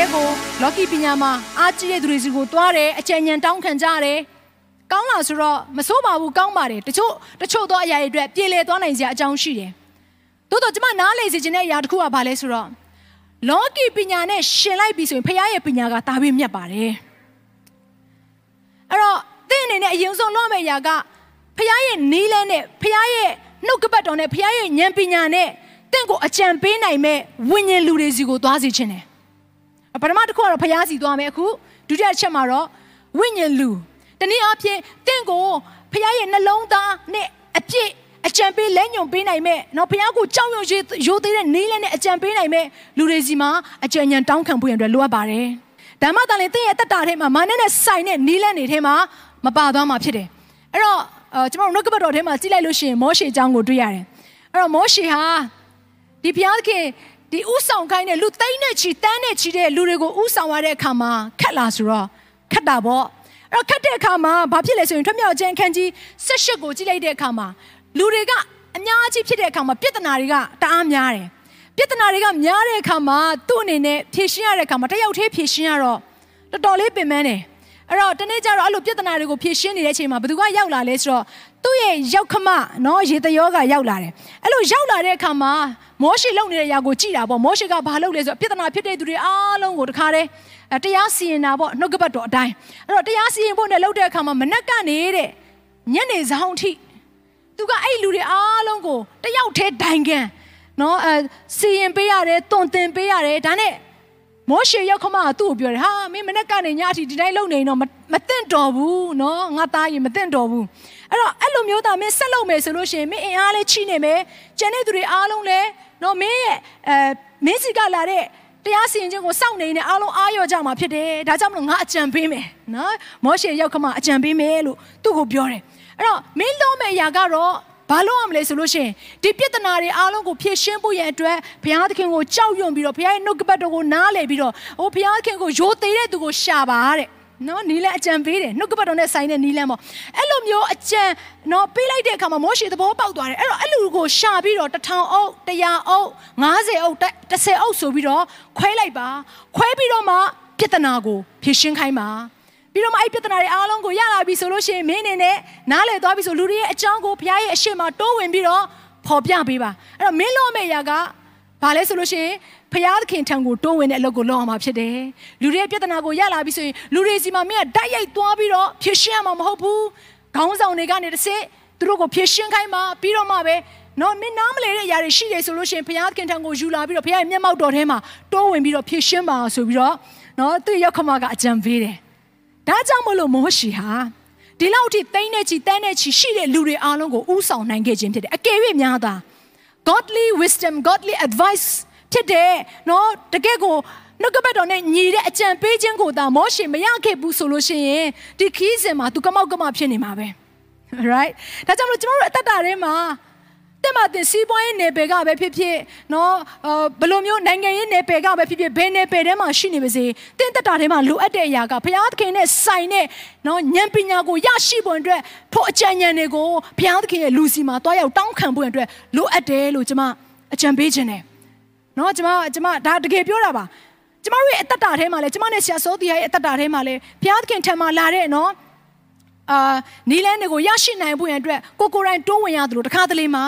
ကျမတို့တကယ်ကိုလော်ကီပညာမှာအားကြီးတဲ့သူတွေစီကိုတွားတယ်အကြံဉာဏ်တောင်းခံကြတယ်။ကောင်းလားဆိုတော့မစိုးပါဘူးကောင်းပါတယ်။တချို့တချို့သောအရာတွေအတွက်ပြေလည်သွားနိုင်စရာအကြောင်းရှိတယ်။သို့တော့ကျမနားလေစေခြင်းတဲ့အရာတစ်ခုကဘာလဲဆိုတော့လော်ကီပညာနဲ့ရှင်လိုက်ပြီဆိုရင်ဖခင်ရဲ့ပညာကတာပြီးမြတ်ပါတယ်။အဲ့တော့သင်အနေနဲ့အရင်ဆုံးလုပ်မယ့်အရာကဖခင်ရဲ့နီးလန်းနဲ့ဖခင်ရဲ့နှုတ်ကပတ်တော်နဲ့ဖခင်ရဲ့ဉာဏ်ပညာနဲ့တင့်ကိုအကြံပေးနိုင်မဲ့ဝိညာဉ်လူတွေစီကိုသွားစေခြင်းတယ် ပထမတစ်ခုကတော့ဖျားစီသွားမယ်အခုဒုတိယချက်မှာတော့ဝိညာဉ်လူတနည်းအားဖြင့်တင့်ကိုဖျားရဲ့နှလုံးသားနဲ့အပြည့်အကြံပေးလက်ညွန်ပေးနိုင်မဲ့နော်ဖျားကိုကြောက်ရွံ့ရိုးသေးတဲ့နေလည်းနဲ့အကြံပေးနိုင်မဲ့လူတွေစီမှာအကြံဉာဏ်တောင်းခံဖို့ရန်အတွက်လိုအပ်ပါတယ်ဓမ္မတာလည်းတင့်ရဲ့တက်တာထဲမှာမာနနဲ့ဆိုင်တဲ့နီးလန်းနေထဲမှာမပါသွားမှာဖြစ်တယ်အဲ့တော့အဲကျွန်တော်တို့နှုတ်ကပတ်တော်ထဲမှာကြည့်လိုက်လို့ရှိရင်မောရှေအကြောင်းကိုတွေ့ရတယ်အဲ့တော့မောရှေဟာဒီဘုရားသခင် ဒီဥဆောင်ခိုင်းတဲ့လူသိန်းနဲ့ချီတန်းနဲ့ချီတဲ့လူတွေကိုဥဆောင်ရတဲ့အခါမှာခက်လာဆိုတော့ခက်တာပေါ့အဲ့တော့ခက်တဲ့အခါမှာဘာဖြစ်လဲဆိုရင်ထွမြောက်ခြင်းအခန်းကြီး၁၈ကိုကြည့်လိုက်တဲ့အခါမှာလူတွေကအများကြီးဖြစ်တဲ့အခါမှာပြဿနာတွေကတအားများတယ်ပြဿနာတွေကများတဲ့အခါမှာသူ့အနေနဲ့ဖြေရှင်းရတဲ့အခါမှာတယောက်တည်းဖြေရှင်းရတော့တော်တော်လေးပင်ပန်းတယ် အဲ့တော့တနေ့ကျတော့အဲ့လိုပြဿနာတွေကိုဖြေရှင်းနေတဲ့အချိန်မှာဘယ်သူကရောက်လာလဲဆိုတော့သူ့ရဲ့ရောက်ခမနော်ရေတယောကရောက်လာတယ်အဲ့လိုရောက်လာတဲ့အခါမှာမောရှေလုံနေတဲ့ຢာကိုကြည်တာပေါ့မောရှေကဘာလုပ်လဲဆိုတော့ပြဿနာဖြစ်တဲ့သူတွေအားလုံးကိုတခါတည်းတရားစီရင်တာပေါ့နှုတ်ကပတ်တော်အတိုင်းအဲ့တော့တရားစီရင်ဖို့နဲ့လုပ်တဲ့အခါမှာမနက်ကနေတဲ့ညနေဆောင်ထိသူကအဲ့လူတွေအားလုံးကိုတယောက်တည်းဒိုင်ကန်နော်အဲစီရင်ပေးရတယ်တွန်တင်ပေးရတယ်ဒါနဲ့ မောရှေရောက်ခမကသူ့ကိုပြောတယ်ဟာမင်းမနေ့ကနေညအထိဒီတိုင်းလုံနေတော့မသင့်တော်ဘူးနော်ငါသားရင်မသင့်တော်ဘူးအဲ့တော့အဲ့လိုမျိုးသားမင်းဆက်လုပ်မယ်ဆိုလို့ရှိရင်မင်းအင်အားလေးချိနေမယ်ကျန်တဲ့သူတွေအားလုံးလည်းနော်မင်းရဲ့အဲမင်းစီကလာတဲ့တရားစီရင်ခြင်းကိုစောင့်နေနေအားလုံးအားရကြမှာဖြစ်တယ်ဒါကြောင့်မလို့ငါအကြံပေးမယ်နော်မောရှေရောက်ခမအကြံပေးမယ်လို့သူ့ကိုပြောတယ်အဲ့တော့မင်းလုံးမဲ့အရာကတော့ ဘာလို့ရမလဲဆိုလို့ရှိရင်ဒီပြဿနာတွေအားလုံးကိုဖြေရှင်းဖို့ရန်အတွက်ဘုရားသခင်ကိုကြောက်ရွံ့ပြီးတော့ဘုရားရဲ့နှုတ်ကပတ်တော်ကိုနားလည်ပြီးတော့ဟိုဘုရားသခင်ကိုရိုသေတဲ့သူကိုရှာပါတဲ့နော်နီလန်အကြံပေးတယ်နှုတ်ကပတ်တော်နဲ့ဆိုင်တဲ့နီလန်ပေါ့အဲ့လိုမျိုးအကြံနော်ပေးလိုက်တဲ့အခါမှာမောရှေသဘောပေါက်သွားတယ်အဲ့တော့အဲ့လူကိုရှာပြီးတော့တထောင်အုပ်100အုပ်90အုပ်30အုပ်ဆိုပြီးတော့ခွဲလိုက်ပါခွဲပြီးတော့မှပြဿနာကိုဖြေရှင်းခိုင်းပါ ပြီးတော့မှအဲ့ပြဿနာတွေအားလုံးကိုရလာပြီဆိုလို့ရှိရင်မင်းအနေနဲ့နားလည်သွားပြီဆိုလူတွေရဲ့အကြောင်းကိုဘုရားရဲ့အရှိမတိုးဝင်ပြီးတော့ဖော်ပြပေးပါအဲ့တော့မင်းလို့မယ့်ရာကဘာလဲဆိုလို့ရှိရင်ဖျားသခင်ထံကိုတိုးဝင်တဲ့အလုပ်ကိုလုပ်အောင်မှာဖြစ်တယ်လူတွေရဲ့ပြဿနာကိုရလာပြီဆိုရင်လူတွေစီမှာမင်းကတိုက်ရိုက်သွားပြီးတော့ဖြေရှင်းရမှာမဟုတ်ဘူးခေါင်းဆောင်တွေကနေတစ်စစ်သူတို့ကိုဖြေရှင်းခိုင်းမှာပြီးတော့မှပဲနော်မင်းနားမလဲတဲ့အရာတွေရှိတယ်ဆိုလို့ရှိရင်ဘုရားသခင်ထံကိုယူလာပြီးတော့ဘုရားရဲ့မျက်မှောက်တော်ထဲမှာတိုးဝင်ပြီးတော့ဖြည့်ရှင်းပါဆိုပြီးတော့နော်သူရောက်ခမကအကြံပေးတယ် ဒါကြောင့်မလို့မောရှိဟာဒီလောက်အထိတိမ့်နေချီတန်းနေချီရှိတဲ့လူတွေအားလုံးကိုဥဆောင်နိုင်ခဲ့ခြင်းဖြစ်တယ်အကယ်၍များသာ godly wisdom godly advice ဖြစ်တယ်နော်တကယ်ကိုနှုတ်ကပတ်တော်နဲ့ညီတဲ့အကြံပေးခြင်းကိုသာမောရှေမရခဲ့ဘူးဆိုလို့ရှိရင်ဒီခီးစဉ်မှာသူကမောက်ကမဖြစ်နေမှာပဲ right ဒါကြောင့်မလို့ကျွန်တော်တို့အသက်တာထဲမှာ တက်မှတင်စီးပွားရေးနယ်ပယ်ကပဲဖြစ်ဖြစ်နော်ဘယ်လိုမျိုးနိုင်ငံရေးနယ်ပယ်ကပဲဖြစ်ဖြစ်ဘယ်နယ်ပယ်ထဲမှာရှိနေပါစေတင်းတက်တာထဲမှာလိုအပ်တဲ့အရာကဘုရားသခင်နဲ့ဆိုင်တဲ့နော်ဉာဏ်ပညာကိုရရှိဖို့အတွက်ဖို့အကြံဉာဏ်တွေကိုဘုရားသခင်ရဲ့လူစီမှာတွားရောက်တောင်းခံဖို့အတွက်လိုအပ်တယ်လို့ကျွန်မအကြံပေးခြင်းတယ်နော်ကျွန်မကျွန်မဒါတကယ်ပြောတာပါကျမတို့ရဲ့အသက်တာထဲမှာလဲကျမနဲ့ဆရာစောတီရဲ့အသက်တာထဲမှာလဲဘုရားသခင်ထံမှာလာတဲ့နော် အာနီလန်းတွေကိုရရှိနိုင်ဖို့ရန်အတွက်ကိုကိုရိုင်းတွန်းဝင်ရသလိုတခါတလေမှာ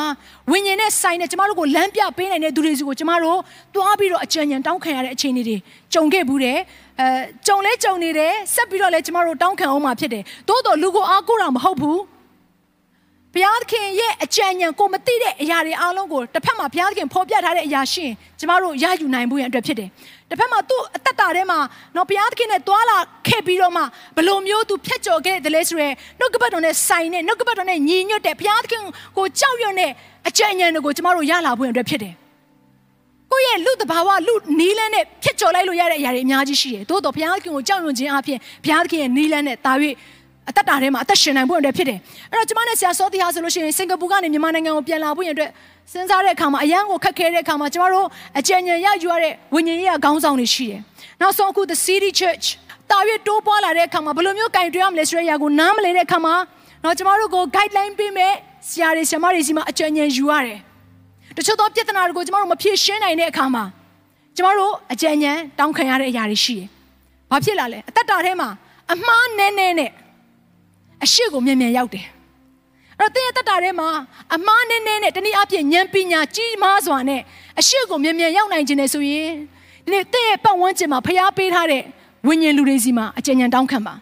ဝิญဉ်နဲ့ဆိုင်တဲ့ကျမတို့ကိုလမ်းပြပေးနိုင်တဲ့သူတွေစီကိုကျမတို့တွားပြီးတော့အကြံဉာဏ်တောင်းခံရတဲ့အခြေအနေတွေကြုံခဲ့ဘူးတယ်အဲကြုံလဲကြုံနေတယ်ဆက်ပြီးတော့လဲကျမတို့တောင်းခံအောင်မှာဖြစ်တယ်သို့တော်လူကိုအားကိုးတာမဟုတ်ဘူးဘုရားသခင်ရဲ့အကြံဉာဏ်ကိုမသိတဲ့အရာတွေအားလုံးကိုတစ်ဖက်မှာဘုရားသခင်ဖော်ပြထားတဲ့အရာရှိရင်ကျမတို့ရယူနိုင်ဖို့ရန်အတွက်ဖြစ်တယ်။ တစ်ဖက်မှာသူ့အသက်တာထဲမှာတော့ဘုရားသခင်နဲ့တွာလာခဲ့ပြီးတော့မှဘယ်လိုမျိုးသူဖြတ်ကျော်ခဲ့တယ်လဲဆိုရဲနှုတ်ကပတ်တော်နဲ့ဆိုင်နဲ့နှုတ်ကပတ်တော်နဲ့ညီညွတ်တဲ့ဘုရားသခင်ကိုကြောက်ရွံ့တဲ့အကြံဉာဏ်တွေကိုကျမတို့ရလာဖို့ရန်အတွက်ဖြစ်တယ်။ကိုယ့်ရဲ့လူတဘာဝလူနီးလန်းနဲ့ဖြစ်ကျော်လိုက်လို့ရတဲ့အရာတွေအများကြီးရှိတယ်။သို့တော့ဘုရားခင်ကိုကြောက်ရွံ့ခြင်းအပြင်ဘုရားခင်ရဲ့နီးလန်းနဲ့တာ၍ အသက်တာထဲမှာအသက်ရှင်နိုင်ဖို့အတွက်ဖြစ်တယ်။အဲ့တော့ကျမနဲ့ဆရာစောတီဟာဆိုလို့ရှိရင်စင်ကာပူကနေမြန်မာနိုင်ငံကိုပြန်လာဖို့ရတဲ့စဉ်းစားတဲ့အခါမှာအရန်ကိုခက်ခဲတဲ့အခါမှာကျမတို့အကြံဉာဏ်ရယူရတဲ့ဝိညာဉ်ရေးကခေါင်းဆောင်တွေရှိတယ်။နောက်ဆုံးအခု the city church တာ၍တိုးပွားလာတဲ့အခါမှာဘယ်လိုမျိုးကင်တွဲရမလဲဆိုတဲ့အရာကိုနားမလည်တဲ့အခါမှာတော့ကျမတို့ကို guideline ပေးမယ်ဆရာတွေဆရာမတွေစီမှာအကြံဉာဏ်ယူရတယ်။တချို့သောပြဿနာတွေကိုကျမတို့မဖြေရှင်းနိုင်တဲ့အခါမှာကျမတို့အကြံဉာဏ်တောင်းခံရတဲ့အရာတွေရှိတယ်။ဘာဖြစ်လာလဲအသက်တာထဲမှာအမှားနည်းနည်းနဲ့ အရှိကိုမြန်မြန်ရောက်တယ်။အဲ့တော့တင်းရဲ့တက်တာထဲမှာအမားနည်းနည်းနဲ့တနည်းအားဖြင့်ဉာဏ်ပညာကြီးမားစွာနဲ့အရှိကိုမြန်မြန်ရောက်နိုင်ခြင်းနဲ့ဆိုရင်ဒီနေ့တင်းရဲ့ပတ်ဝန်းကျင်မှာဖျားပေးထားတဲ့ဝိညာဉ်လူတွေစီမှာအကျဉ်းဉာဏ်တောင်းခံပါ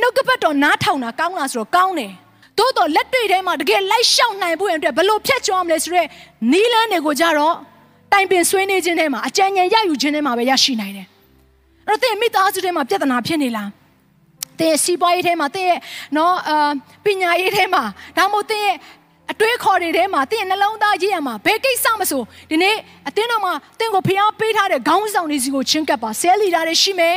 နှုတ်ကပတ်တော်နားထောင်တာကောင်းလားဆိုတော့ကောင်းတယ်သို့တော်လက်တွေ့ထဲမှာတကယ်လိုက်ရှောက်နိုင်ဖို့အတွက်ဘယ်လိုဖြတ်ကျော်မလဲဆိုတော့နီးလန်းတွေကိုကြတော့တိုင်ပင်ဆွေးနွေးခြင်းထဲမှာအကြံဉာဏ်ရယူခြင်းထဲမှာပဲရရှိနိုင်တယ်အဲ့တော့တင်းမိသားစုထဲမှာပြဿနာဖြစ်နေလား တင်းရဲ့စီးပွားရေးထဲမှာတင်းရဲ့နော်အာပညာရေးထဲမှာဒါမှမဟုတ်တင်းရဲ့အတွေးခေါ်တွေထဲမှာတင်းရဲ့နှလုံးသားရေးရမှာဘယ်ကိစ္စမဆိုဒီနေ့အတင်းတော်မှာတင်းကိုဖျားပေးထားတဲ့ခေါင်းဆောင်တွေစီကိုချင်းကပ်ပါဆဲလီတာတွေရှိမယ်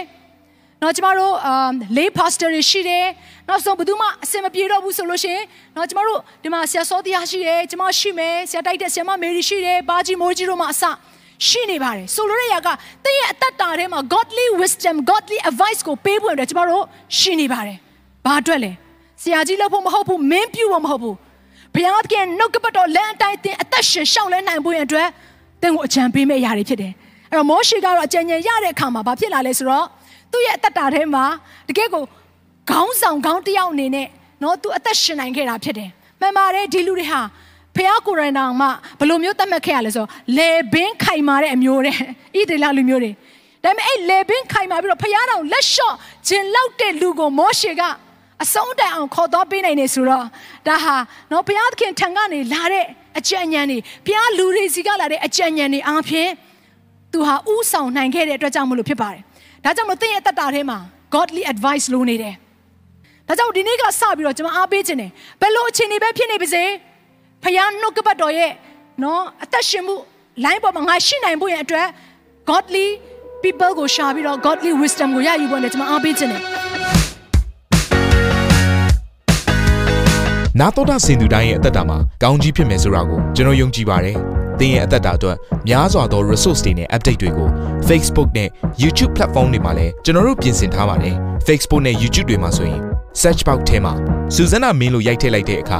နော်ကျမတို့အာလေးပါစတာတွေရှိတယ်နောက်ဆုံးဘယ်သူမှအစင်မပြေတော့ဘူးဆိုလို့ရှိရင်နော်ကျမတို့ဒီမှာဆရာစောတရားရှိတယ်ကျမရှိမယ်ဆရာတိုက်တဲ့ဆရာမမေရီရှိတယ်ဘာကြီးမိုးကြီးတို့မှအစ ရှိနေပါတယ်ဆိုလိုတဲ့ຢာကသင်ရဲ့အသက်တာထဲမှာ godly wisdom godly advice ကိုပေးဖို့အတွက်ကျမတို့ရှိနေပါတယ်ဘာအတွက်လဲဆရာကြီးလို့ဖို့မဟုတ်ဘူးမင်းပြုဖို့မဟုတ်ဘူးဘုရားသခင်နှုတ်ကပတ်တော်လမ်းအတိုင်းသင်အသက်ရှင်ရှောက်လဲနိုင်ဖို့အတွက်သင်ကိုအကြံပေးမယ့်ຢာတွေဖြစ်တယ်အဲ့တော့မောရှေကတော့အကြံဉာဏ်ရတဲ့အခါမှာဘာဖြစ်လာလဲဆိုတော့သူ့ရဲ့အသက်တာထဲမှာတကယ်ကိုခေါင်းဆောင်ခေါင်းတယောက်အနေနဲ့နော်သူအသက်ရှင်နိုင်ခဲ့တာဖြစ်တယ်မှန်ပါတယ်ဒီလူတွေဟာ ဖះကိုရန်တောင်မှဘယ်လိုမျိုးသတ်မှတ်ခဲ့ရလဲဆိုလေဘင်းခိုင်မာတဲ့အမျိုးတဲ့ဣဒေလလူမျိုးတွေဒါပေမဲ့အဲ့လေဘင်းခိုင်မာပြီးတော့ဖះတောင်လက်လျှော့ခြင်းလောက်တဲ့လူကိုမောရှေကအဆုံးတိုင်အောင်ခေါ်တော့ပေးနိုင်နေဆိုတော့ဒါဟာနော်ဘုရားသခင်ထံကနေလာတဲ့အကြံဉာဏ်တွေဘုရားလူတွေစီကလာတဲ့အကြံဉာဏ်တွေအားဖြင့်သူဟာဥဆောင်နိုင်ခဲ့တဲ့အတွက်ကြောင့်မလို့ဖြစ်ပါတယ်ဒါကြောင့်မလို့သင်ရဲ့အသက်တာထဲမှာ godly advice လိုနေတယ်ဒါကြောင့်ဒီနေ့ကစပြီးတော့ကျွန်မအားပေးခြင်းတယ်ဘယ်လိုအခြေအနေပဲဖြစ်နေပါစေ ဖယားနှုတ်ကပတ်တော်ရဲ့နော်အသက်ရှင်မှု line ပေါ်မှာငါရှိနိုင်ဖို့ရဲ့အတွက် godly people ကိုရှာပြီးတော့ godly wisdom ကိုရယူဖို့နဲ့ကျွန်မအားပေးခြင်းတယ်နာတော်တာစင်သူတိုင်းရဲ့အသက်တာမှာကောင်းကြီးဖြစ်မယ်ဆိုတာကိုကျွန်တော်ယုံကြည်ပါတယ်။သင်ရဲ့အသက်တာအတွက်များစွာသော resource တွေနဲ့ update တွေကို Facebook နဲ့ YouTube platform တွေမှာလည်းကျွန်တော်တို့ပြင်ဆင်ထားပါတယ်။ Facebook နဲ့ YouTube တွေမှာဆိုရင် search box ထဲမှာစုစွမ်းနာမင်းလို့ရိုက်ထည့်လိုက်တဲ့အခါ